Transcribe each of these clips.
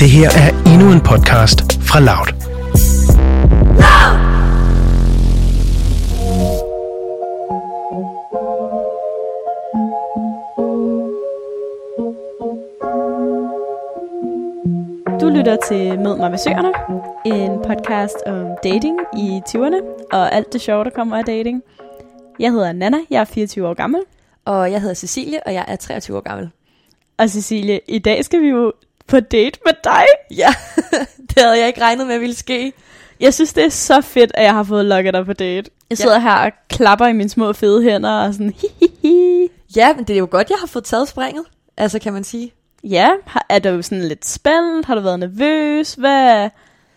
Det her er endnu en podcast fra Loud. Du lytter til Mød mig ved søerne, en podcast om dating i 20'erne og alt det sjove, der kommer af dating. Jeg hedder Nana, jeg er 24 år gammel. Og jeg hedder Cecilie, og jeg er 23 år gammel. Og Cecilie, i dag skal vi jo på date med dig. Ja, det havde jeg ikke regnet med ville ske. Jeg synes, det er så fedt, at jeg har fået lukket dig på date. Jeg sidder ja. her og klapper i mine små fede hænder og sådan hihihi. Ja, men det er jo godt, jeg har fået taget springet. Altså, kan man sige. Ja, er du sådan lidt spændt? Har du været nervøs? Hvad?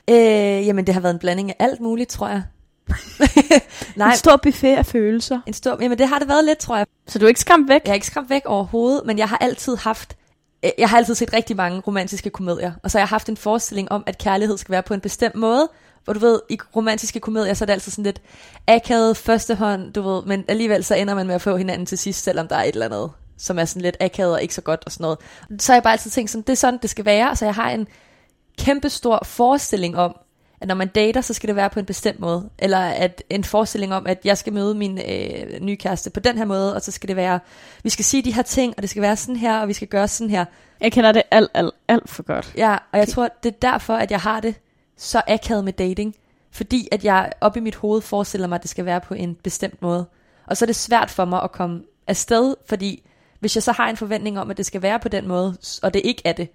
Øh, jamen, det har været en blanding af alt muligt, tror jeg. Nej, En stor buffet af følelser. en stor... Jamen, det har det været lidt, tror jeg. Så du er ikke skræmt væk? Jeg er ikke skræmt væk overhovedet, men jeg har altid haft... Øh, jeg har altid set rigtig mange romantiske komedier, og så har jeg haft en forestilling om, at kærlighed skal være på en bestemt måde, hvor du ved, i romantiske komedier, så er det altid sådan lidt akavet førstehånd, du ved, men alligevel så ender man med at få hinanden til sidst, selvom der er et eller andet, som er sådan lidt akavet og ikke så godt og sådan noget. Så har jeg bare altid tænkt sådan, det er sådan, det skal være, så jeg har en kæmpe stor forestilling om, at når man dater, så skal det være på en bestemt måde. Eller at en forestilling om, at jeg skal møde min øh, nye kæreste på den her måde, og så skal det være, vi skal sige de her ting, og det skal være sådan her, og vi skal gøre sådan her. Jeg kender det alt, alt, alt for godt. Ja, og jeg tror, det er derfor, at jeg har det så akavet med dating. Fordi at jeg op i mit hoved forestiller mig, at det skal være på en bestemt måde. Og så er det svært for mig at komme afsted, fordi hvis jeg så har en forventning om, at det skal være på den måde, og det ikke er det,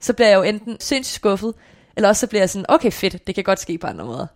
så bliver jeg jo enten sindssygt skuffet, eller også så bliver jeg sådan, okay fedt, det kan godt ske på andre måder.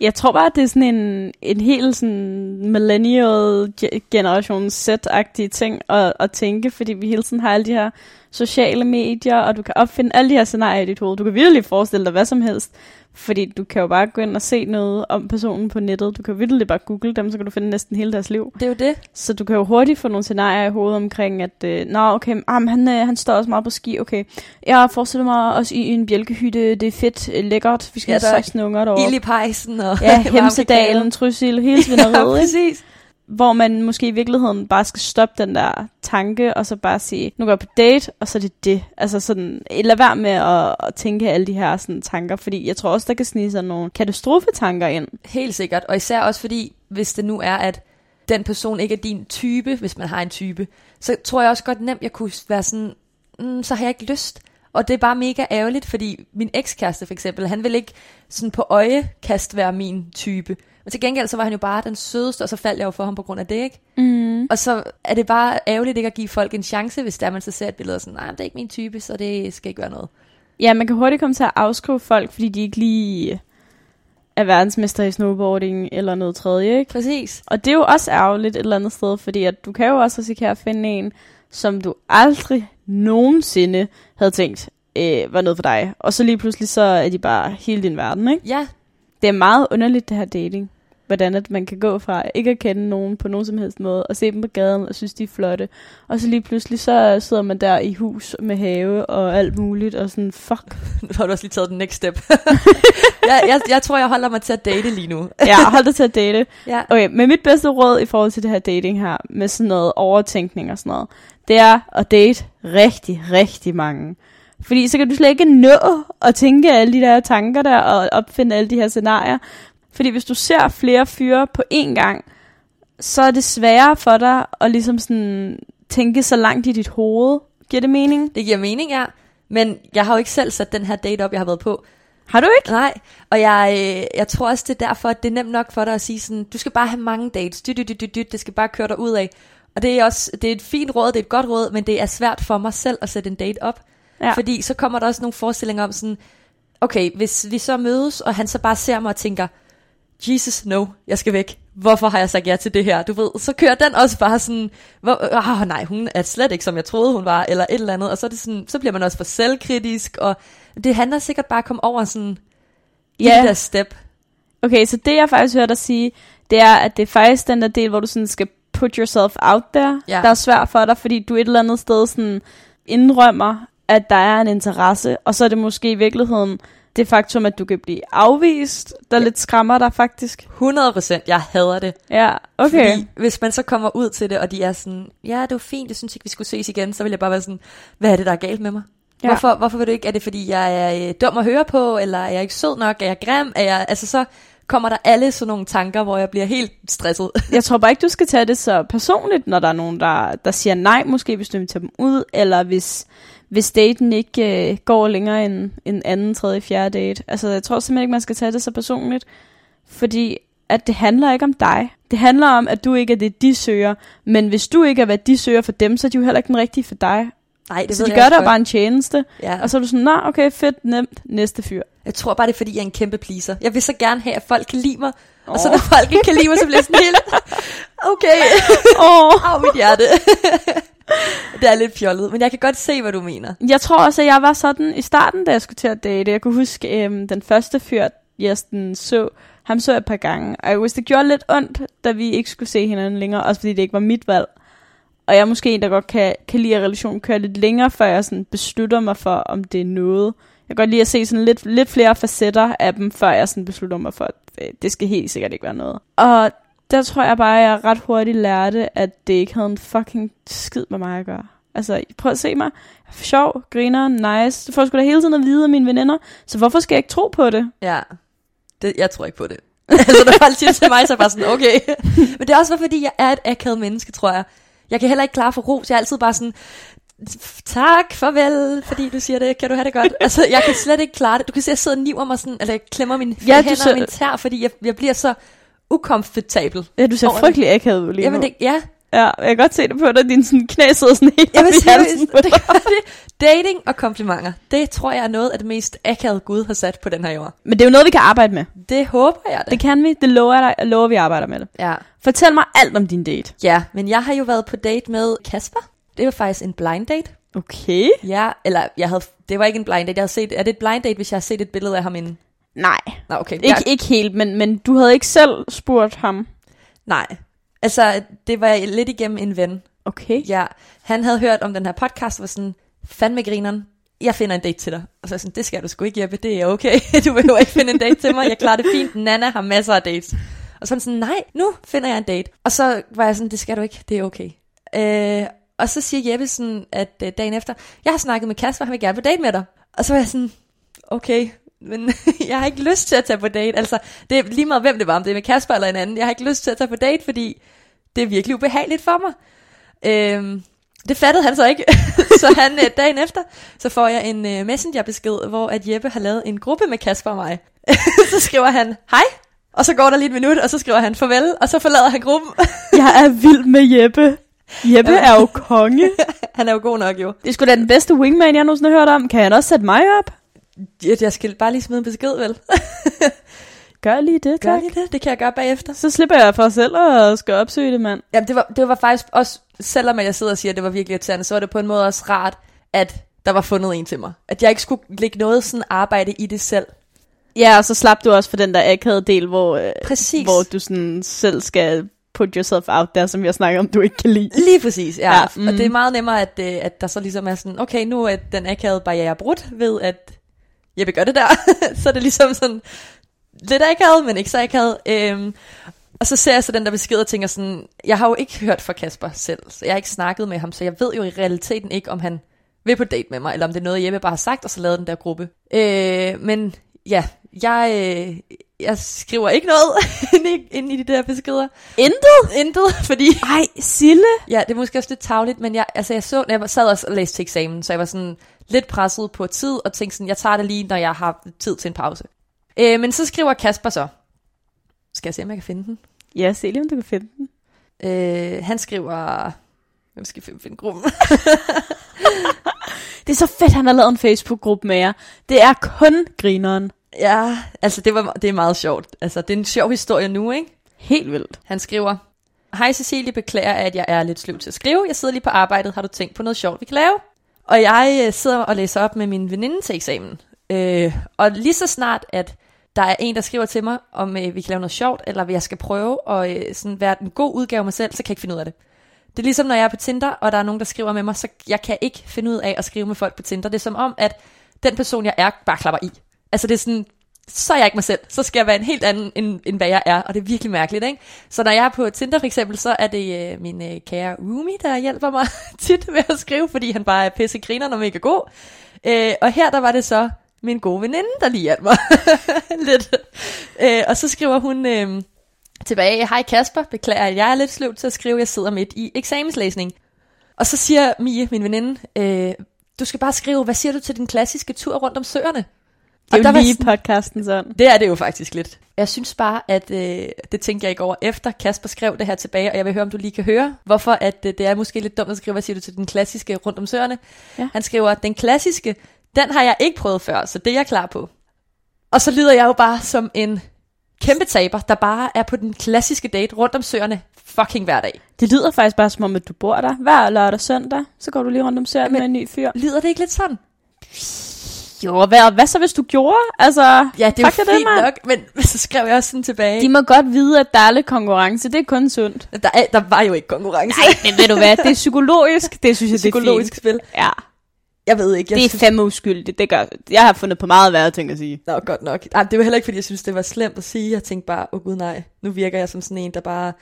Jeg tror bare, at det er sådan en, en helt sådan millennial generation set-agtige ting at, at tænke, fordi vi hele tiden har alle de her sociale medier, og du kan opfinde alle de her scenarier i dit hoved. Du kan virkelig forestille dig hvad som helst, fordi du kan jo bare gå ind og se noget om personen på nettet. Du kan virkelig bare google dem, så kan du finde næsten hele deres liv. Det er jo det. Så du kan jo hurtigt få nogle scenarier i hovedet omkring, at øh, nå, okay, ah, men han, øh, han står også meget på ski, okay. Jeg forestiller mig også i en bjælkehytte, det er fedt, øh, lækkert, vi skal Ja, ja, have 16 unger derovre. Ild i pejsen og Ja, Hemsedalen. Trysil, hele Ja, svineriet, ikke? præcis. Hvor man måske i virkeligheden bare skal stoppe den der tanke, og så bare sige, nu går jeg på date, og så er det det. Altså sådan, lad være med at, at tænke alle de her sådan, tanker, fordi jeg tror også, der kan snige sig nogle katastrofetanker ind. Helt sikkert, og især også fordi, hvis det nu er, at den person ikke er din type, hvis man har en type, så tror jeg også godt nemt, jeg kunne være sådan, mm, så har jeg ikke lyst. Og det er bare mega ærgerligt, fordi min ekskæreste for eksempel, han vil ikke sådan på øjekast være min type. Men til gengæld så var han jo bare den sødeste, og så faldt jeg jo for ham på grund af det, ikke? Mm. Og så er det bare ærgerligt ikke at give folk en chance, hvis der man så ser et billede og sådan, nej, det er ikke min type, så det skal ikke være noget. Ja, man kan hurtigt komme til at afskrive folk, fordi de ikke lige er verdensmester i snowboarding eller noget tredje, ikke? Præcis. Og det er jo også ærgerligt et eller andet sted, fordi at du kan jo også risikere at finde en, som du aldrig nogensinde havde tænkt øh, var noget for dig. Og så lige pludselig så er de bare hele din verden, ikke? Ja, Det er meget underligt det her dating. Hvordan at man kan gå fra ikke at kende nogen på nogen som helst måde, og se dem på gaden og synes, de er flotte. Og så lige pludselig så sidder man der i hus med have og alt muligt, og sådan, fuck. nu har du også lige taget den next step. jeg, jeg, jeg tror, jeg holder mig til at date lige nu. Ja, hold dig til at date. Ja. Okay, men mit bedste råd i forhold til det her dating her, med sådan noget overtænkning og sådan noget, det er at date rigtig, rigtig mange. Fordi så kan du slet ikke nå at tænke alle de der tanker der, og opfinde alle de her scenarier. Fordi hvis du ser flere fyre på én gang, så er det sværere for dig at ligesom sådan tænke så langt i dit hoved. Giver det mening? Det giver mening, ja. Men jeg har jo ikke selv sat den her date op, jeg har været på. Har du ikke? Nej, og jeg, øh, jeg tror også, det er derfor, at det er nemt nok for dig at sige sådan, du skal bare have mange dates, dyt, dyt, dyt, dyt, dyt, det skal bare køre dig ud af. Og det er også, det er et fint råd, det er et godt råd, men det er svært for mig selv at sætte en date op. Ja. Fordi så kommer der også nogle forestillinger om sådan, okay, hvis vi så mødes, og han så bare ser mig og tænker, Jesus, no, jeg skal væk. Hvorfor har jeg sagt ja til det her? Du ved, så kører den også bare sådan, hvor, oh, nej, hun er slet ikke, som jeg troede, hun var, eller et eller andet. Og så, er det sådan, så bliver man også for selvkritisk, og det handler sikkert bare om at komme over sådan, ja. Det der step. Okay, så det jeg faktisk hørte dig sige, det er, at det er faktisk den der del, hvor du sådan skal put yourself out there, Ja. der er svært for dig, fordi du et eller andet sted sådan indrømmer, at der er en interesse, og så er det måske i virkeligheden det faktum, at du kan blive afvist, der Ja. lidt skræmmer dig faktisk. 100%, jeg hader det. Ja, okay. Fordi hvis man så kommer ud til det, og de er sådan, ja, det var fint, jeg synes ikke, vi skulle ses igen, så vil jeg bare være sådan, hvad er det, der er galt med mig? Ja. Hvorfor, hvorfor vil du ikke? Er det fordi, jeg er øh, dum at høre på, eller er jeg ikke sød nok, er jeg grim? Er jeg, altså så kommer der alle sådan nogle tanker, hvor jeg bliver helt stresset. jeg tror bare ikke, du skal tage det så personligt, når der er nogen, der, der siger nej, måske hvis du vil tage dem ud, eller hvis, hvis daten ikke øh, går længere end en anden, tredje, fjerde date. Altså, jeg tror simpelthen ikke, man skal tage det så personligt, fordi at det handler ikke om dig. Det handler om, at du ikke er det, de søger. Men hvis du ikke er, hvad de søger for dem, så er de jo heller ikke den rigtige for dig. Nej, det så de gør dig bare en tjeneste. Ja. Og så er du sådan, nej, okay, fedt, nemt, næste fyr. Jeg tror bare, det er fordi, jeg er en kæmpe pleaser. Jeg vil så gerne have, at folk kan lide mig. Oh. Og så når folk ikke kan lide mig, så bliver jeg sådan helt... Okay. Åh. Au, mit hjerte. det er lidt fjollet, men jeg kan godt se, hvad du mener. Jeg tror også, at jeg var sådan i starten, da jeg skulle til at date. Jeg kunne huske, øhm, den første fyr, jeg sådan så, ham så jeg et par gange. Og jeg huske, det gjorde lidt ondt, da vi ikke skulle se hinanden længere, også fordi det ikke var mit valg. Og jeg er måske en, der godt kan, kan lide, at relationen kører lidt længere, før jeg sådan beslutter mig for, om det er noget. Jeg kan godt lide at se sådan lidt, lidt flere facetter af dem, før jeg sådan beslutter mig for, at øh, det skal helt sikkert ikke være noget. Og der tror jeg bare, at jeg ret hurtigt lærte, at det ikke havde en fucking skid med mig at gøre. Altså, prøv at se mig. Jeg er sjov, griner, nice. Det får jeg sgu da hele tiden at vide af mine veninder. Så hvorfor skal jeg ikke tro på det? Ja, det, jeg tror ikke på det. altså, når folk siger til mig, så er jeg bare sådan, okay. Men det er også fordi jeg er et akavet menneske, tror jeg. Jeg kan heller ikke klare for ros. Jeg er altid bare sådan, tak, farvel, fordi du siger det, kan du have det godt? altså, jeg kan slet ikke klare det. Du kan se, at jeg sidder og niver mig sådan, eller jeg klemmer mine Ja, hænder ser- og min tær, fordi jeg, jeg bliver så ukomfortabel. Ja, du ser Over frygtelig akavet ud lige Jamen, det, ja, Ja, jeg kan godt se det på dig. Din sådan knæ sidder sådan helt Jamen i halsen på det dig. det. Dating og komplimenter, det tror jeg er noget af det mest akavede Gud har sat på den her jord. Men det er jo noget, vi kan arbejde med. Det håber jeg da. Det kan vi. Det lover jeg dig. Jeg lover, vi arbejder med det. Ja. Fortæl mig alt om din date. ja, men jeg har jo været på date med Kasper. Det var faktisk en blind date. Okay. Ja, eller jeg havde, det var ikke en blind date. Jeg havde set, er det et blind date, hvis jeg har set et billede af ham inden? Nej. Nå, okay. Ikke, Jeg, ikke helt, men, men du havde ikke selv spurgt ham. nej. Altså, det var lidt igennem en ven. Okay. Ja, han havde hørt om den her podcast, og var sådan, fandme grineren, jeg finder en date til dig. Og så sådan, det skal du sgu ikke, Jeppe, det er okay. Du behøver ikke finde en date til mig, jeg klarer det fint. Nana har masser af dates. Og så sådan, nej, nu finder jeg en date. Og så var jeg sådan, det skal du ikke, det er okay. Øh, og så siger Jeppe sådan, at øh, dagen efter, jeg har snakket med Kasper, han vil gerne på date med dig. Og så var jeg sådan, okay, men jeg har ikke lyst til at tage på date. Altså, det er lige meget, hvem det var, om det er med Kasper eller en anden. Jeg har ikke lyst til at tage på date, fordi det er virkelig ubehageligt for mig. Øhm, det fattede han så ikke. så han øh, dagen efter, så får jeg en øh, messengerbesked, hvor at Jeppe har lavet en gruppe med Kasper og mig. så skriver han, hej, og så går der lige et minut, og så skriver han farvel, og så forlader han gruppen. Jeg er vild med Jeppe. Jeppe er jo konge. han er jo god nok jo. Det er sgu da den bedste wingman, jeg nogensinde har hørt om. Kan han også sætte mig op? Jeg, jeg skal bare lige smide en besked, vel? Gør lige det, Gør tak. lige det, det kan jeg gøre bagefter. Så slipper jeg for selv at skal opsøge det, mand. Jamen, det var, det var faktisk også, selvom jeg sidder og siger, at det var virkelig irriterende, så var det på en måde også rart, at der var fundet en til mig. At jeg ikke skulle lægge noget sådan arbejde i det selv. Ja, og så slap du også for den der akavede del, hvor, øh, Præcis. hvor du sådan selv skal put yourself out there, som jeg snakker om, du ikke kan lide. Lige præcis, ja. Ja, mm. Og mm. det er meget nemmere, at, øh, at der så ligesom er sådan, okay, nu er den akavede barriere brudt ved, at jeg vil gøre det der. så er det ligesom sådan lidt akavet, men ikke så akavet. Øhm, og så ser jeg så den der besked og tænker sådan, jeg har jo ikke hørt fra Kasper selv, så jeg har ikke snakket med ham, så jeg ved jo i realiteten ikke, om han vil på date med mig, eller om det er noget, Jeppe bare har sagt, og så lavet den der gruppe. Øh, men ja, jeg, øh, jeg skriver ikke noget ind i, de der beskeder. Intet? Intet, fordi Ej, Sille. Ja, det er måske også lidt tavligt, men jeg, altså jeg så, jeg sad også og læste til eksamen, så jeg var sådan lidt presset på tid, og tænkte sådan, jeg tager det lige, når jeg har tid til en pause. Øh, men så skriver Kasper så, skal jeg se, om jeg kan finde den? Ja, se lige, om du kan finde den. Øh, han skriver, hvem skal finde, finde gruppen? Det er så fedt, han har lavet en Facebook-gruppe med jer. Det er kun grineren. Ja, altså det, var, det er meget sjovt. Altså det er en sjov historie nu, ikke? Helt vildt. Han skriver, Hej Cecilie, beklager, at jeg er lidt sløv til at skrive. Jeg sidder lige på arbejdet. Har du tænkt på noget sjovt, vi kan lave? Og jeg øh, sidder og læser op med min veninde til eksamen. Øh, og lige så snart, at der er en, der skriver til mig, om øh, vi kan lave noget sjovt, eller jeg skal prøve at øh, sådan være en god udgave af mig selv, så kan jeg ikke finde ud af det. Det er ligesom, når jeg er på Tinder, og der er nogen, der skriver med mig, så jeg kan ikke finde ud af at skrive med folk på Tinder. Det er som om, at den person, jeg er, bare klapper i. Altså det er sådan, så er jeg ikke mig selv. Så skal jeg være en helt anden, end, end hvad jeg er. Og det er virkelig mærkeligt, ikke? Så når jeg er på Tinder for eksempel, så er det øh, min øh, kære roomie, der hjælper mig tit med at skrive, fordi han bare er pisse griner og mega god. Øh, og her der var det så min gode veninde, der lige hjalp mig lidt. Øh, og så skriver hun øh, tilbage, hej Kasper, beklager, at jeg er lidt sløv til at skrive, jeg sidder midt i eksamenslæsning. Og så siger Mie, min veninde, øh, du skal bare skrive, hvad siger du til den klassiske tur rundt om søerne? Det er Og der jo var lige sådan- podcasten sådan. Det er det jo faktisk lidt. Jeg synes bare, at øh, det tænkte jeg ikke over efter Kasper skrev det her tilbage, og jeg vil høre, om du lige kan høre, hvorfor at øh, det er måske lidt dumt at skrive, hvad siger du til den klassiske rundt om søerne? Ja. Han skriver, den klassiske, den har jeg ikke prøvet før, så det er jeg klar på. Og så lyder jeg jo bare som en kæmpe taber, der bare er på den klassiske date rundt om søerne fucking hver dag. Det lyder faktisk bare som om, at du bor der hver lørdag og søndag. Så går du lige rundt om Jamen- med en ny fyr. Lyder det ikke lidt sådan? Jo, hvad, hvad så hvis du gjorde? Altså, Ja, det er jo fint mand. nok, men så skrev jeg også sådan tilbage. De må godt vide, at der er lidt konkurrence. Det er kun sundt. Der, er, der var jo ikke konkurrence. Nej, men ved du hvad? Det er psykologisk. Det synes jeg, Psykologisk det er spil. fint. Ja, Jeg ved ikke. Jeg det er fandme uskyldigt. Det gør, jeg har fundet på meget værre ting at sige. Nå, godt nok. Ej, det var heller ikke, fordi jeg synes, det var slemt at sige. Jeg tænkte bare, åh oh, gud nej, nu virker jeg som sådan en, der bare,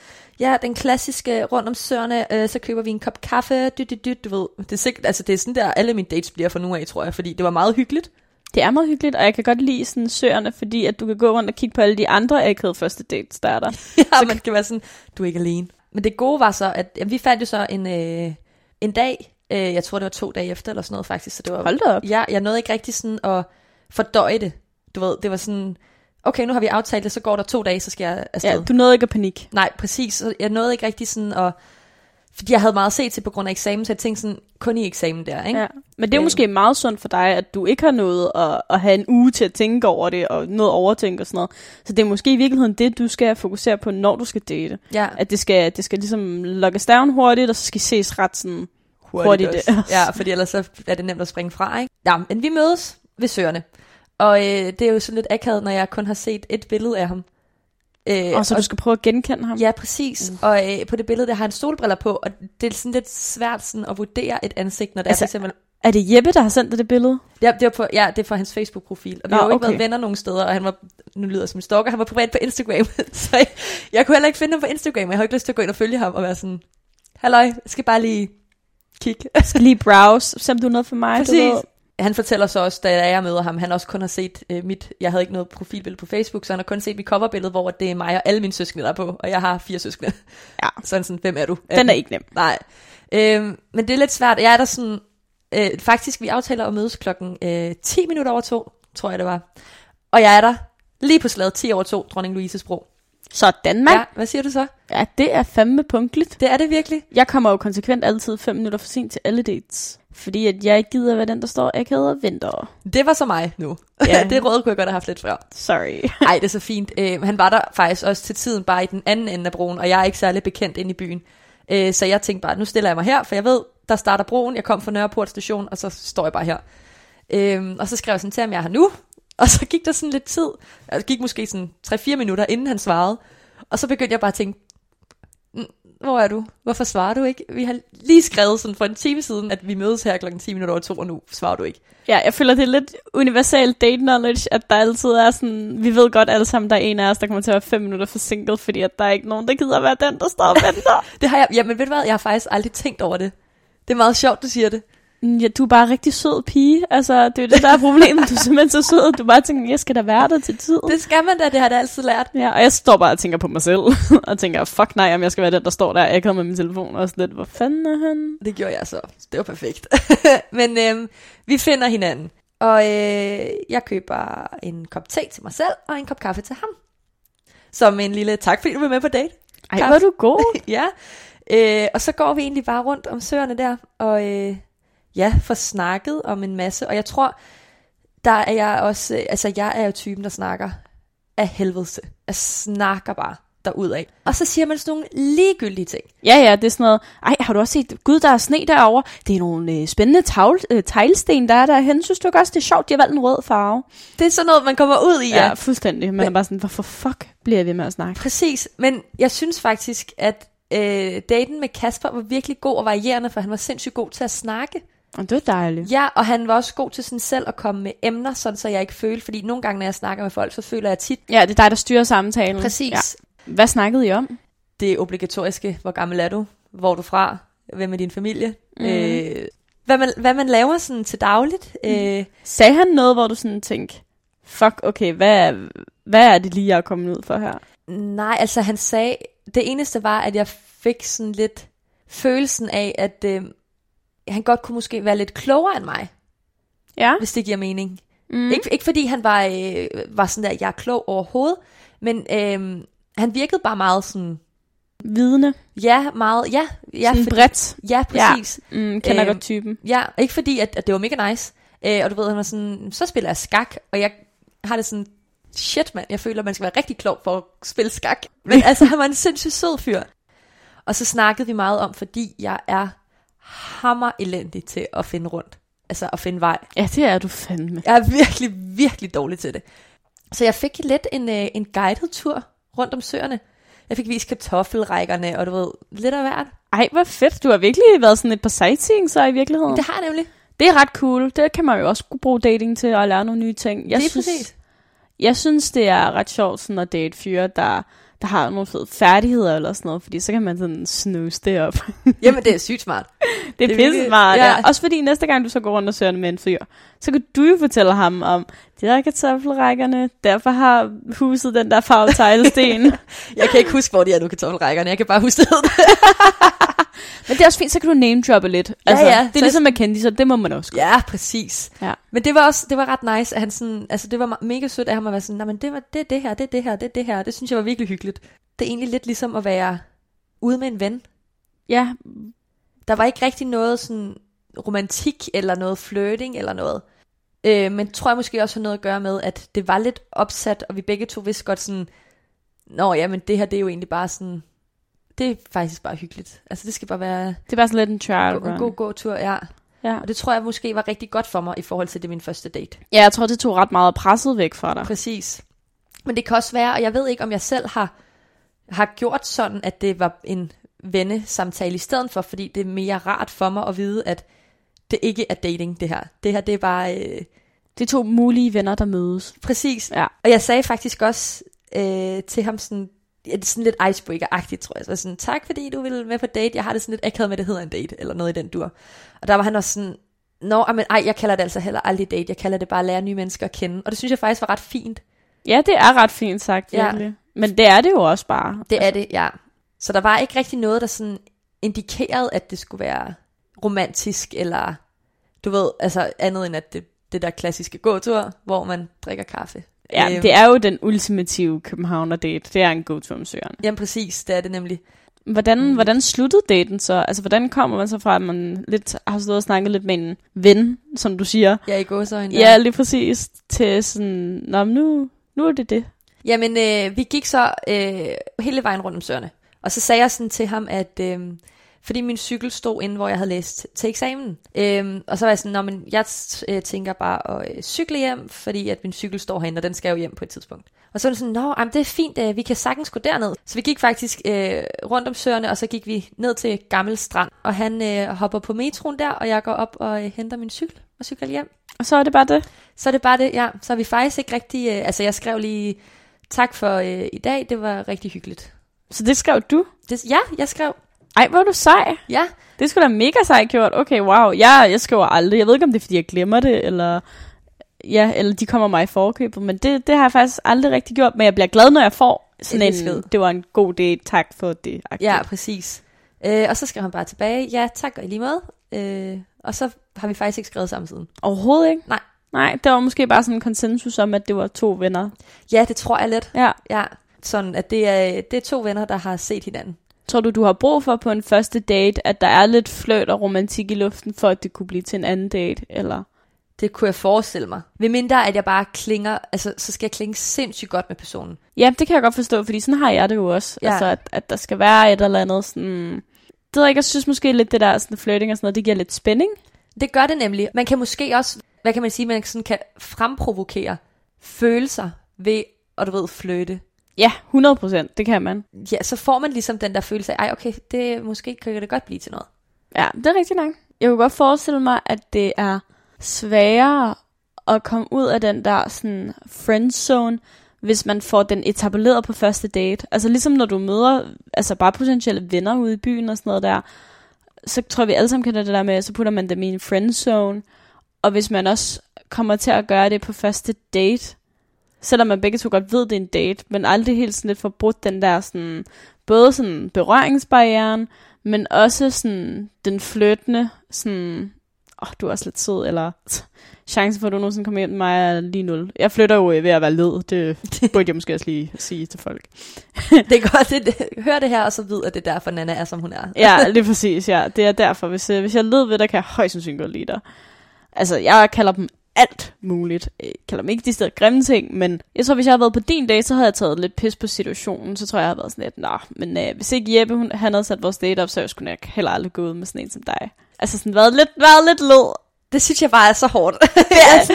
ja, den klassiske rundt om søerne, øh, så køber vi en kop kaffe, dyt, dyt, dyt, du ved. Det er, sikkert, altså, det er sådan der, alle mine dates bliver for nu af, tror jeg, fordi det var meget hyggeligt. Det er meget hyggeligt, og jeg kan godt lide sådan søerne, fordi at du kan gå rundt og kigge på alle de andre akavede første dates, der er der. ja, man kan være sådan, du er ikke alene. Men det gode var så, at jamen, vi fandt jo så en, øh, en dag, øh, jeg tror det var to dage efter, eller sådan noget faktisk, så det var Hold da op. Ja, jeg nåede ikke rigtig sådan at fordøje det. Du ved, det var sådan, okay, nu har vi aftalt det, så går der to dage, så skal jeg afsted. Ja, du nåede ikke at panik. Nej, præcis. Så Jeg nåede ikke rigtig sådan at... Fordi jeg havde meget set til på grund af eksamen, så jeg tænkte sådan, kun i eksamen der, ikke? Ja. Men det er Øh. måske meget sundt for dig, at du ikke har noget at, at have en uge til at tænke over det, og noget overtænke og sådan noget. Så det er måske i virkeligheden det, du skal fokusere på, når du skal date. ja. At det skal, det skal ligesom lokkes down hurtigt, og så skal ses ret sådan hurtigt. også. Ja, fordi ellers så er det nemt at springe fra, ikke? Ja, men vi mødes ved Søerne. Og øh, det er jo sådan lidt akavet, når jeg kun har set et billede af ham. Øh, og så du skal prøve at genkende ham. Ja, præcis. Mm. Og øh, på det billede, der har han solbriller på, og det er sådan lidt svært sådan at vurdere et ansigt, når det Altså, er for eksempel... Er det Jeppe, der har sendt dig det billede? Ja, det, var på, ja, det er fra hans Facebook-profil. Og vi Nå, har jo ikke okay. været venner nogen steder, og han var, nu lyder som en stalker, han var privat på Instagram. så jeg, jeg kunne heller ikke finde ham på Instagram, og jeg har ikke lyst til at gå ind og følge ham og være sådan, halløj, jeg skal bare lige kigge. Skal lige browse, se om du er noget for mig. Du Præcis. ved. Han fortæller så også, da jeg møder ham, han også kun har set øh, mit, jeg havde ikke noget profilbillede på Facebook, så han har kun set mit coverbillede, hvor det er mig og alle mine søskende, der er på, og jeg har fire søskende. Ja. Så han sådan, hvem er du? Den er ikke nem. Nej. Øhm, men det er lidt svært. Jeg er der sådan... Øh, faktisk, vi aftaler at mødes klokken øh, 10 minutter over to, tror jeg det var. Og jeg er der lige på slaget 10 over to, dronning Louises bro. Sådan, mand. Ja, hvad siger du så? Ja. det er fandme punktligt. Det er det virkelig. Jeg kommer jo konsekvent altid 5 minutter for sent til alle dates. Fordi at jeg ikke gider være den, der står akavet og venter. Det var så mig nu. Ja. Det råd kunne jeg godt have haft lidt før. Sorry. Ej, det er så fint. Øh, han var der faktisk også til tiden bare i den anden ende af broen, og jeg er ikke særlig bekendt inde i byen. Øh, så jeg tænkte bare, nu stiller jeg mig her, for jeg ved, der starter broen. Jeg kom fra Nørreport station, og så står jeg bare her. Øh, og så skrev jeg sådan til ham, jeg er her nu. Og så gik der sådan lidt tid. Det gik måske sådan 3-4 minutter, inden han svarede. Og så begyndte jeg bare at tænke, "Mm, hvor er du? Hvorfor svarer du ikke? Vi har lige skrevet sådan for en time siden, at vi mødes her klokken 10 minutter over to, og nu svarer du ikke. Ja, jeg føler, det er lidt universal date knowledge, at der altid er sådan, vi ved godt alle sammen, der er en af os, der kommer til at være fem minutter forsinket, fordi at der er ikke nogen, der gider være den, der står og venter. Det har jeg, jamen ved du hvad, jeg har faktisk aldrig tænkt over det. Det er meget sjovt, du siger det. Mm, ja, du er bare en rigtig sød pige. Altså, det er jo det, der er problemet. Du er simpelthen så sød. Du bare tænker, jeg skal da være der til tid. Det skal man da, det har jeg altid lært. Ja, og jeg står bare og tænker på mig selv. og tænker, fuck nej, om jeg skal være den, der står der akavet med min telefon. Og sådan lidt, hvor fanden er han? Det gjorde jeg så. Det var perfekt. Men øhm, vi finder hinanden. Og øh, jeg køber en kop te til mig selv, og en kop kaffe til ham. Som en lille tak, fordi du var med på date. Ej, Kaffe. er du god. ja. Øh, og så går vi egentlig bare rundt om søerne der, og øh, ja, får snakket om en masse. Og jeg tror, der er jeg også, øh, altså jeg er jo typen, der snakker af helvede. Jeg snakker bare derudad. Og så siger man sådan nogle ligegyldige ting. Ja, ja, det er sådan noget. Ej, har du også set, gud, der er sne derovre. Det er nogle øh, spændende tavl, øh, teglsten, der er derhen. Synes du ikke også, det er sjovt, de har valgt en rød farve? Det er sådan noget, man kommer ud i. Ja, fuldstændig. Man er bare sådan, hvorfor fuck bliver jeg ved med at snakke? Præcis, men jeg synes faktisk, at øh, daten med Kasper var virkelig god og varierende, for han var sindssygt god til at snakke. Og det er dejligt. Ja, og han var også god til sådan selv at komme med emner, sådan så jeg ikke følte, fordi nogle gange, når jeg snakker med folk, så føler jeg tit, Ja, det er dig, der styrer samtalen. præcis, Ja. Hvad snakkede I om? det obligatoriske, hvor gammel er du, hvor er du fra, hvem er din familie, mm. øh, hvad, man, hvad man laver sådan til dagligt. Mhm. Øh, Sagde han noget, hvor du sådan tænkte, fuck, okay, hvad, hvad er det lige, jeg er kommet ud for her? nej, altså han sagde, det eneste var, at jeg fik sådan lidt følelsen af, at øh, han godt kunne måske være lidt klogere end mig, Ja. hvis det giver mening. Mm. Ikke, ikke fordi han var, øh, var sådan der, jeg er klog overhovedet, men øh, han virkede bare meget sådan, Vidne. ja, meget, ja, ja, sådan fordi, bredt. ja præcis. Mm, kender Øhm, godt typen. Ja, ikke fordi, at, at det var mega nice. Øh, og du ved, han var sådan, så spiller jeg skak, og jeg har det sådan, shit mand, jeg føler, man skal være rigtig klog for at spille skak. Men altså, han var en sindssygt sød fyr. Og så snakkede vi meget om, fordi jeg er hammer elendig til at finde rundt. Altså at finde vej. Ja, det er du fandme. Jeg er virkelig, virkelig dårlig til det. Så jeg fik lidt en, øh, en guided tur rundt om søerne. Jeg fik vist kartoffelrækkerne, og du ved, lidt af hvert. Ej, hvor fedt. Du har virkelig været sådan et par sightseeing så i virkeligheden. Det har jeg nemlig. Det er ret cool. Det kan man jo også bruge dating til at lære nogle nye ting. Jeg Lige synes, præcis. Jeg synes, det er ret sjovt sådan at date fyre, der, der har nogle fede færdigheder eller sådan noget, fordi så kan man sådan snuse det op. Jamen, det er sygt smart. det er, Det er pisse smart, ja. ja. Også fordi næste gang du så går rundt og søger med en fyr, så kan du jo fortælle ham om, det er kartoffelrækkerne, derfor har huset den der farve teglsten. Jeg kan ikke huske, hvor de er nu, kartoffelrækkerne. Jeg kan bare huske det. Men det er også fint, så kan du name droppe lidt. Altså, ja, Det er så- ligesom med kendis, så det må man også. ja, præcis. Ja. Men det var også det var ret nice, at han sådan, altså det var me- mega sødt af ham at være sådan, nej, men det, var, det det her, det er det her, det er det her. Det synes jeg var virkelig hyggeligt. Det er egentlig lidt ligesom at være ude med en ven. Ja, Der var ikke rigtig noget sådan romantik eller noget flirting eller noget. Øh, men tror jeg måske også har noget at gøre med, at det var lidt opsat, og vi begge to vidste godt sådan, nå ja, men det her det er jo egentlig bare sådan, det er faktisk bare hyggeligt. Altså det skal bare være det er bare sådan lidt en trial en god gåtur, ja. Ja. Og det tror jeg måske var rigtig godt for mig i forhold til det min første date. ja, jeg tror, det tog ret meget presset væk fra dig. Præcis. Men det kan også være, og jeg ved ikke, om jeg selv har, har gjort sådan, at det var en vennesamtale i stedet for, fordi det er mere rart for mig at vide, at det ikke er dating, det her. Det her, det er bare... Øh, Det er to mulige venner, der mødes. præcis. Ja. Og jeg sagde faktisk også øh, til ham sådan, ja, det er sådan lidt icebreaker-agtigt, tror jeg. Så sådan, tak fordi du ville med på date. Jeg har det sådan lidt akavet med, at det hedder en date, eller noget i den dur. Og der var han også sådan, Nå, men ej, jeg kalder det altså heller aldrig date. Jeg kalder det bare at lære nye mennesker at kende. Og det synes jeg faktisk var ret fint. Ja, det er ret fint sagt, Ja. virkelig. Men det er det jo også bare. Det er det, ja. Så der var ikke rigtig noget, der sådan indikerede, at det skulle være romantisk, eller du ved, altså andet end at det, det der klassiske gåtur, hvor man drikker kaffe. Ja, Øhm, det er jo den ultimative Københavner date. Det er en god om søren. Jamen præcis, det er det nemlig. Hvordan, Mm. hvordan sluttede daten så? Altså, hvordan kommer man så fra, at man lidt, har stået og snakket lidt med en ven, som du siger? Ja, i gåsøjne. Ja, lige præcis. Til sådan, Nå, nu, nu er det det. Jamen, øh, vi gik så øh, hele vejen rundt om søerne. Og så sagde jeg sådan til ham, at øh, fordi min cykel stod inde, hvor jeg havde læst til eksamen. Øh, og så var jeg sådan, men jeg øh, tænker bare at øh, cykle hjem, fordi at min cykel står herinde, og den skal jo hjem på et tidspunkt. Og så var det sådan, Nå, jamen, det er fint, øh, vi kan sagtens gå derned. Så vi gik faktisk øh, rundt om søerne, og så gik vi ned til Gammel Strand. Og han øh, hopper på metroen der, og jeg går op og øh, henter min cykel og cykler hjem. Og så er det bare det. Så er det bare det, ja. Så er vi faktisk ikke rigtig... Øh, altså, jeg skrev lige tak for øh, i dag. Det var rigtig hyggeligt. Så det skrev du? Det, ja, jeg skrev. Ej, hvor er du sej. Ja, Det skulle da mega sejt gjort. Okay, wow. Jeg, jeg skriver aldrig. Jeg ved ikke, om det er, fordi jeg glemmer det, eller... Ja, eller de kommer mig i forkøbet, men det, det har jeg faktisk aldrig rigtig gjort, men jeg bliver glad, når jeg får sådan En besked. det var en god date, tak for det. -agtigt. ja, præcis. Øh, og så skrev han bare tilbage, ja, tak og i lige måde. Øh, og så har vi faktisk ikke skrevet sammen siden. Overhovedet ikke? Nej. Nej, det var måske bare sådan en konsensus om, at det var to venner. Ja, det tror jeg lidt. Ja. Ja, sådan at det er, det er to venner, der har set hinanden. Tror du, du har brug for på en første date, at der er lidt fløjt og romantik i luften, for at det kunne blive til en anden date, eller? Det kunne jeg forestille mig. Ved mindre, at jeg bare klinger, altså så skal jeg klinge sindssygt godt med personen. Ja, det kan jeg godt forstå, fordi sådan har jeg det jo også. Ja. Altså, at, at der skal være et eller andet sådan... Det ved jeg ikke, jeg synes måske lidt det der sådan flirting og sådan noget, det giver lidt spænding. Det gør det nemlig. Man kan måske også, hvad kan man sige, man sådan kan fremprovokere følelser ved, og du ved, fløte. Ja, 100 procent, det kan man. Ja, så får man ligesom den der følelse af, ej okay, det måske kan det godt blive til noget. Ja, det er rigtigt nok. Jeg kunne godt forestille mig, at det er sværere at komme ud af den der sådan friendzone, hvis man får den etableret på første date. Altså ligesom når du møder altså bare potentielle venner ude i byen og sådan noget der, så tror jeg, vi alle sammen kender det der med, så putter man dem i en friendzone. Og hvis man også kommer til at gøre det på første date, selvom man begge to godt ved, det er en date, men aldrig helt sådan lidt forbrudt den der sådan, både sådan berøringsbarrieren, men også sådan den fløtende, sådan, åh, oh, du er også lidt sød, eller chancen for, at du nogensinde kommer hjem med mig er lige nul. Jeg flytter jo ved at være led, det burde jeg måske også lige sige til folk. det er godt, det, hør det her, og så ved at det er derfor, Nana er, som hun er. ja, lige præcis, ja. Det er derfor, hvis, øh, hvis jeg led ved dig, kan jeg højst sandsynligt godt lide dig. Altså, jeg kalder dem alt muligt. Jeg kalder dem ikke de steder grimme ting, men jeg tror, hvis jeg havde været på din dag, så havde jeg taget lidt pis på situationen. Så tror jeg, jeg havde været sådan lidt, nah, men øh, hvis ikke Jeppe, hun, han havde sat vores date op, så jeg skulle jeg heller aldrig gå ud med sådan en som dig. Altså sådan været lidt, været lidt led. Det synes jeg bare er så hårdt. ja,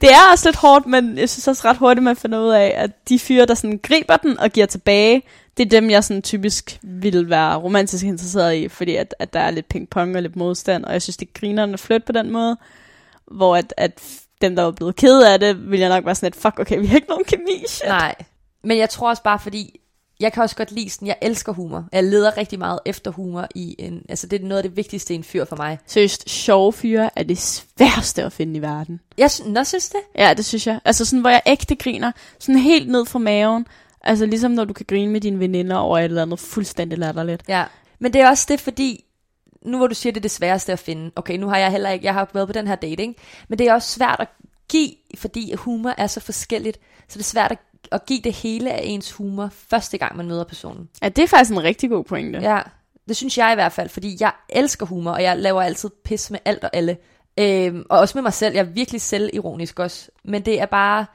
det er også lidt hårdt, men jeg synes også ret hurtigt, man finder ud af, at de fyre, der sådan griber den og giver tilbage, det er dem, jeg sådan typisk vil være romantisk interesseret i, fordi at, at der er lidt ping-pong og lidt modstand, og jeg synes, det griner at flytte på den måde, hvor at, at dem, der var blevet ked af det, vil jeg nok være sådan lidt, fuck, okay, vi har ikke nogen kemi, shit. Nej, men jeg tror også bare, fordi jeg kan også godt lide sådan, jeg elsker humor. Jeg leder rigtig meget efter humor i en, altså det er noget af det vigtigste i en fyr for mig. Seriøst, sjove fyre er det sværeste at finde i verden. Jeg Nå, synes det? Ja, det synes jeg. Altså sådan, hvor jeg ægte griner, sådan helt ned fra maven. Altså ligesom når du kan grine med dine veninder over et eller andet fuldstændig latterligt. Ja, men det er også det, fordi nu hvor du siger, det er det sværeste at finde. Okay, nu har jeg heller ikke, jeg har været på den her dating, men det er også svært at give, fordi humor er så forskelligt, så det er svært at at give det hele af ens humor første gang, man møder personen. Ja, det er faktisk en rigtig god pointe. Ja, det synes jeg i hvert fald, fordi jeg elsker humor, og jeg laver altid pis med alt og alle. Øhm, og også med mig selv. Jeg er virkelig selvironisk også. Men det er bare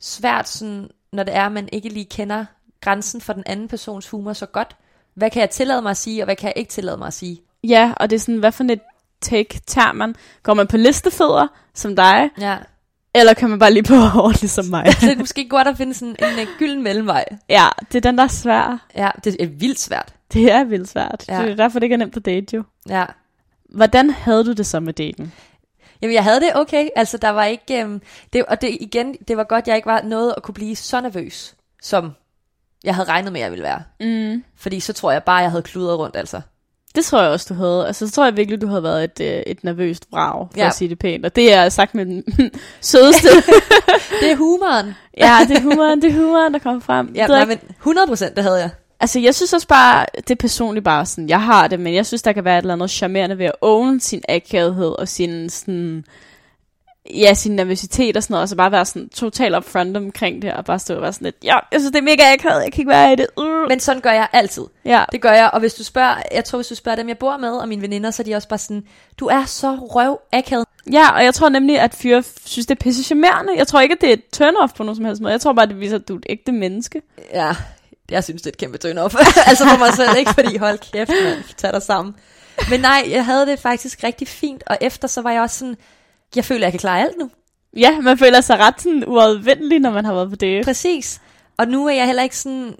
svært, sådan, når det er, at man ikke lige kender grænsen for den anden persons humor så godt. Hvad kan jeg tillade mig at sige, og hvad kan jeg ikke tillade mig at sige? Ja, og det er sådan, hvad for et take tager man? Går man på listefødder, som dig? Ja. Eller kan man bare lige på hårdt, ligesom mig? det er måske godt at finde sådan en, en gylden mellemvej. Ja, det er den, der er svær. Ja, det er vildt svært. Det er vildt svært. Ja. Det er derfor, det ikke er nemt på date, jo. Ja. Hvordan havde du det så med daten? Jamen, jeg havde det okay. Altså, der var ikke... Øhm, det, og det, igen, det var godt, jeg ikke var noget at kunne blive så nervøs, som jeg havde regnet med, at jeg ville være. Mm. Fordi så tror jeg bare, jeg havde kludret rundt, altså. Det tror jeg også, du havde. Altså, så tror jeg virkelig, du havde været et, øh, et nervøst vrag, for Ja. at sige det pænt. Og det er sagt med den sødeste. Det er humoren. ja, det er humoren, det er humoren, der kommer frem. Ja, nej, men 100 procent, det havde jeg. Altså, jeg synes også bare, det er personligt bare sådan, jeg har det, men jeg synes, der kan være et eller andet charmerende ved at own sin akavighed og sin sådan, ja, sin nervøsitet og sådan noget, og så bare være sådan totalt upfront omkring det, og bare stå og være sådan lidt, ja, jeg synes, det er mega akavet, jeg kan ikke være i det. Uh. Men sådan gør jeg altid. ja, Det gør jeg, og hvis du spørger, jeg tror, hvis du spørger dem, jeg bor med, og mine veninder, så er de også bare sådan, du er så røv akavet. ja, og jeg tror nemlig, at fyre synes, det er pisse charmerende. Jeg tror ikke, at det er et turn-off på nogen som helst måde. Jeg tror bare, det viser, at du er et ægte menneske. Ja, jeg synes, det er et kæmpe turn off. altså for mig selv, ikke? Fordi hold kæft, mand, tag dig sammen. Men nej, jeg havde det faktisk rigtig fint, og efter så var jeg også sådan, jeg føler, jeg kan klare alt nu. Ja, man føler sig ret sådan uadvendelig, når man har været på det. Præcis. Og nu er jeg heller ikke sådan,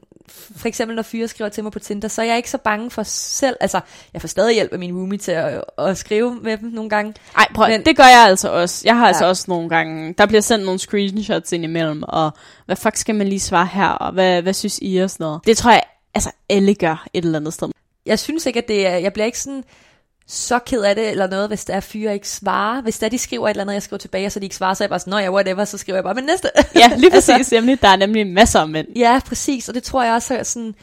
for eksempel når fyre skriver til mig på Tinder, så er jeg ikke så bange for selv, altså jeg får stadig hjælp af min roomie til at, at skrive med dem nogle gange. Ej, prøv, Men- det gør jeg altså også. Jeg har ja. altså Ja. også nogle gange, der bliver sendt nogle screenshots ind imellem, og hvad fuck skal man lige svare her, og hvad, hvad synes I og sådan noget. Det tror jeg, altså alle gør et eller andet sted. Jeg synes ikke, at det er, jeg bliver ikke sådan så ked af det eller noget, hvis der er fyre ikke svarer. Hvis der de skriver et eller andet, jeg skriver tilbage, og så de ikke svarer, så er jeg bare sådan, nå ja, whatever, så skriver jeg bare med næste. Ja, lige præcis. altså, nemlig, der er nemlig masser af mænd. Ja, præcis, og det tror jeg også er sådan,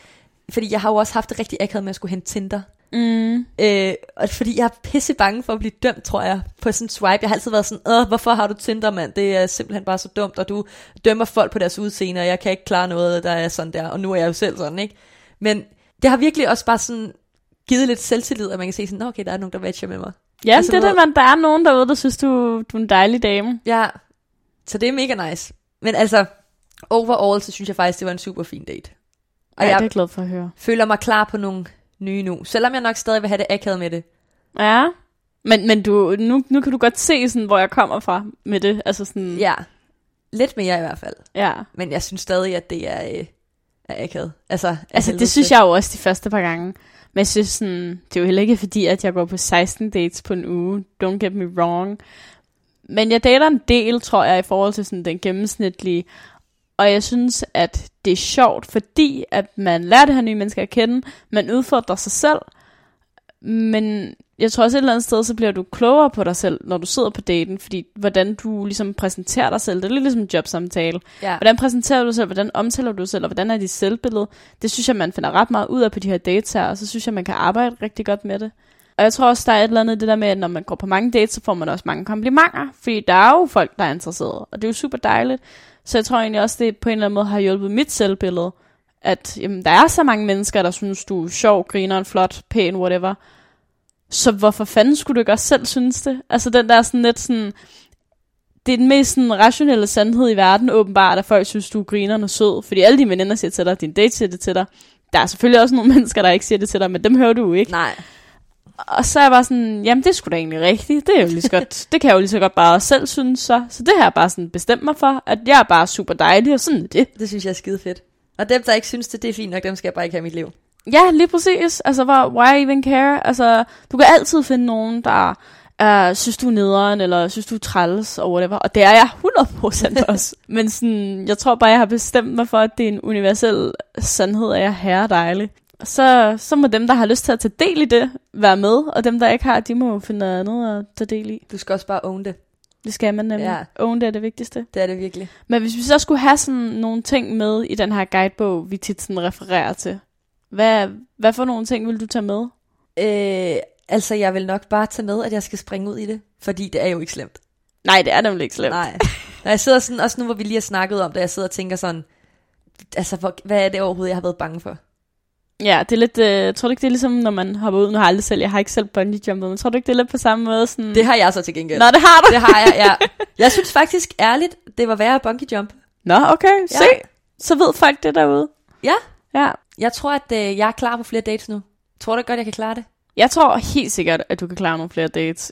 fordi jeg har jo også haft det rigtig akavet med at skulle hente Tinder. Mm. Øh, og fordi jeg er pisse bange for at blive dømt, tror jeg, på sådan en swipe. Jeg har altid været sådan, Åh, hvorfor har du Tinder, mand? Det er simpelthen bare så dumt, og du dømmer folk på deres udseende, og jeg kan ikke klare noget, der er sådan der, og nu er jeg jo selv sådan, ikke? Men det har virkelig også bare sådan givet lidt selvtillid, at man kan se sådan, "Nå, okay, der er nogen, der matcher med mig. Ja, Altså, det er det, man, der er nogen derude, der synes, du, du er en dejlig dame. Ja, så det er mega nice. Men altså, overall, så synes jeg faktisk, det var en super fin date. Og ja, jeg det er glad for at høre. føler mig klar på nogle nye nu, selvom jeg nok stadig vil have det akavet med det. Ja, men, men du, nu, nu kan du godt se, sådan, hvor jeg kommer fra med det. Altså sådan, Ja, lidt mere i hvert fald. ja. Men jeg synes stadig, at det er, øh, er akavet. Altså, Altså, det synes jeg jo også de første par gange. Men jeg synes sådan, det er jo heller ikke fordi, at jeg går på 16 dates på en uge. Don't get me wrong. Men jeg dater en del, tror jeg, i forhold til sådan den gennemsnitlige. Og jeg synes, at det er sjovt, fordi at man lærer det her nye mennesker at kende. Man udfordrer sig selv. Men jeg tror også et eller andet sted, så bliver du klogere på dig selv, når du sidder på daten, fordi hvordan du ligesom præsenterer dig selv, det er lidt ligesom en jobsamtale. Ja. Hvordan præsenterer du dig selv, hvordan omtaler du dig selv, og hvordan er dit selvbillede? Det synes jeg, man finder ret meget ud af på de her dates her, og så synes jeg, man kan arbejde rigtig godt med det. Og jeg tror også, der er et eller andet det der med, at når man går på mange dates, så får man også mange komplimenter, fordi der er jo folk, der er interesserede, og det er jo super dejligt. Så jeg tror egentlig også, det på en eller anden måde har hjulpet mit selvbillede, at jamen, der er så mange mennesker, der synes, du er sjov, griner, flot, pæn, whatever. Så hvorfor fanden skulle du ikke også selv synes det? Altså den der sådan lidt sådan... Det er den mest sådan, rationelle sandhed i verden, åbenbart, at folk synes, du er grinerne og sød. Fordi alle dine veninder siger til dig, din date siger det til dig. Der er selvfølgelig også nogle mennesker, der ikke siger det til dig, men dem hører du jo ikke. Nej. Og så er jeg bare sådan, jamen det skulle da egentlig rigtigt. Det, er jo lige så godt, det kan jeg jo lige så godt bare selv synes så. Så det har jeg bare sådan bestemt mig for, at jeg er bare super dejlig, og sådan er det. Det synes jeg er skide fedt. Og dem, der ikke synes det, det er fint nok, dem skal jeg bare ikke have i mit liv. Ja, lige præcis. Altså, hvor, why even care? Altså, du kan altid finde nogen, der uh, synes, du er nederen, eller synes, du er træls, og whatever. Og det er jeg 100% også. Men sådan, jeg tror bare, jeg har bestemt mig for, at det er en universel sandhed, at jeg er herre dejlig. Så, så må dem, der har lyst til at tage del i det, være med, og dem, der ikke har, de må finde noget andet at tage del i. Du skal også bare own det. Det skal man nemlig. Ja. Own det er det vigtigste. Det er det virkelig. Men hvis vi så skulle have sådan nogle ting med i den her guidebog, vi tit sådan refererer til, hvad, hvad for nogle ting vil du tage med? Øh, altså, jeg vil nok bare tage med, at jeg skal springe ud i det. Fordi det er jo ikke slemt. Nej, det er nemlig ikke slemt. Nej. Når jeg sidder sådan, også nu hvor vi lige har snakket om det, jeg sidder og tænker sådan, altså, hvor, hvad er det overhovedet, jeg har været bange for? Ja, det er lidt, øh, tror du ikke, det er ligesom, når man hopper ud, nu har jeg aldrig selv, jeg har ikke selv bungee jumpet, men tror du ikke, det er lidt på samme måde? Sådan... Det har jeg så til gengæld. Nå, det har du. Det har jeg, ja. Jeg synes faktisk ærligt, det var værre at bungee jump. Nå, okay, se. Ja. Så ved folk det derude. Ja. Ja. Jeg tror, at øh, jeg er klar på flere dates nu. Tror du godt, jeg kan klare det? Jeg tror helt sikkert, at du kan klare nogle flere dates.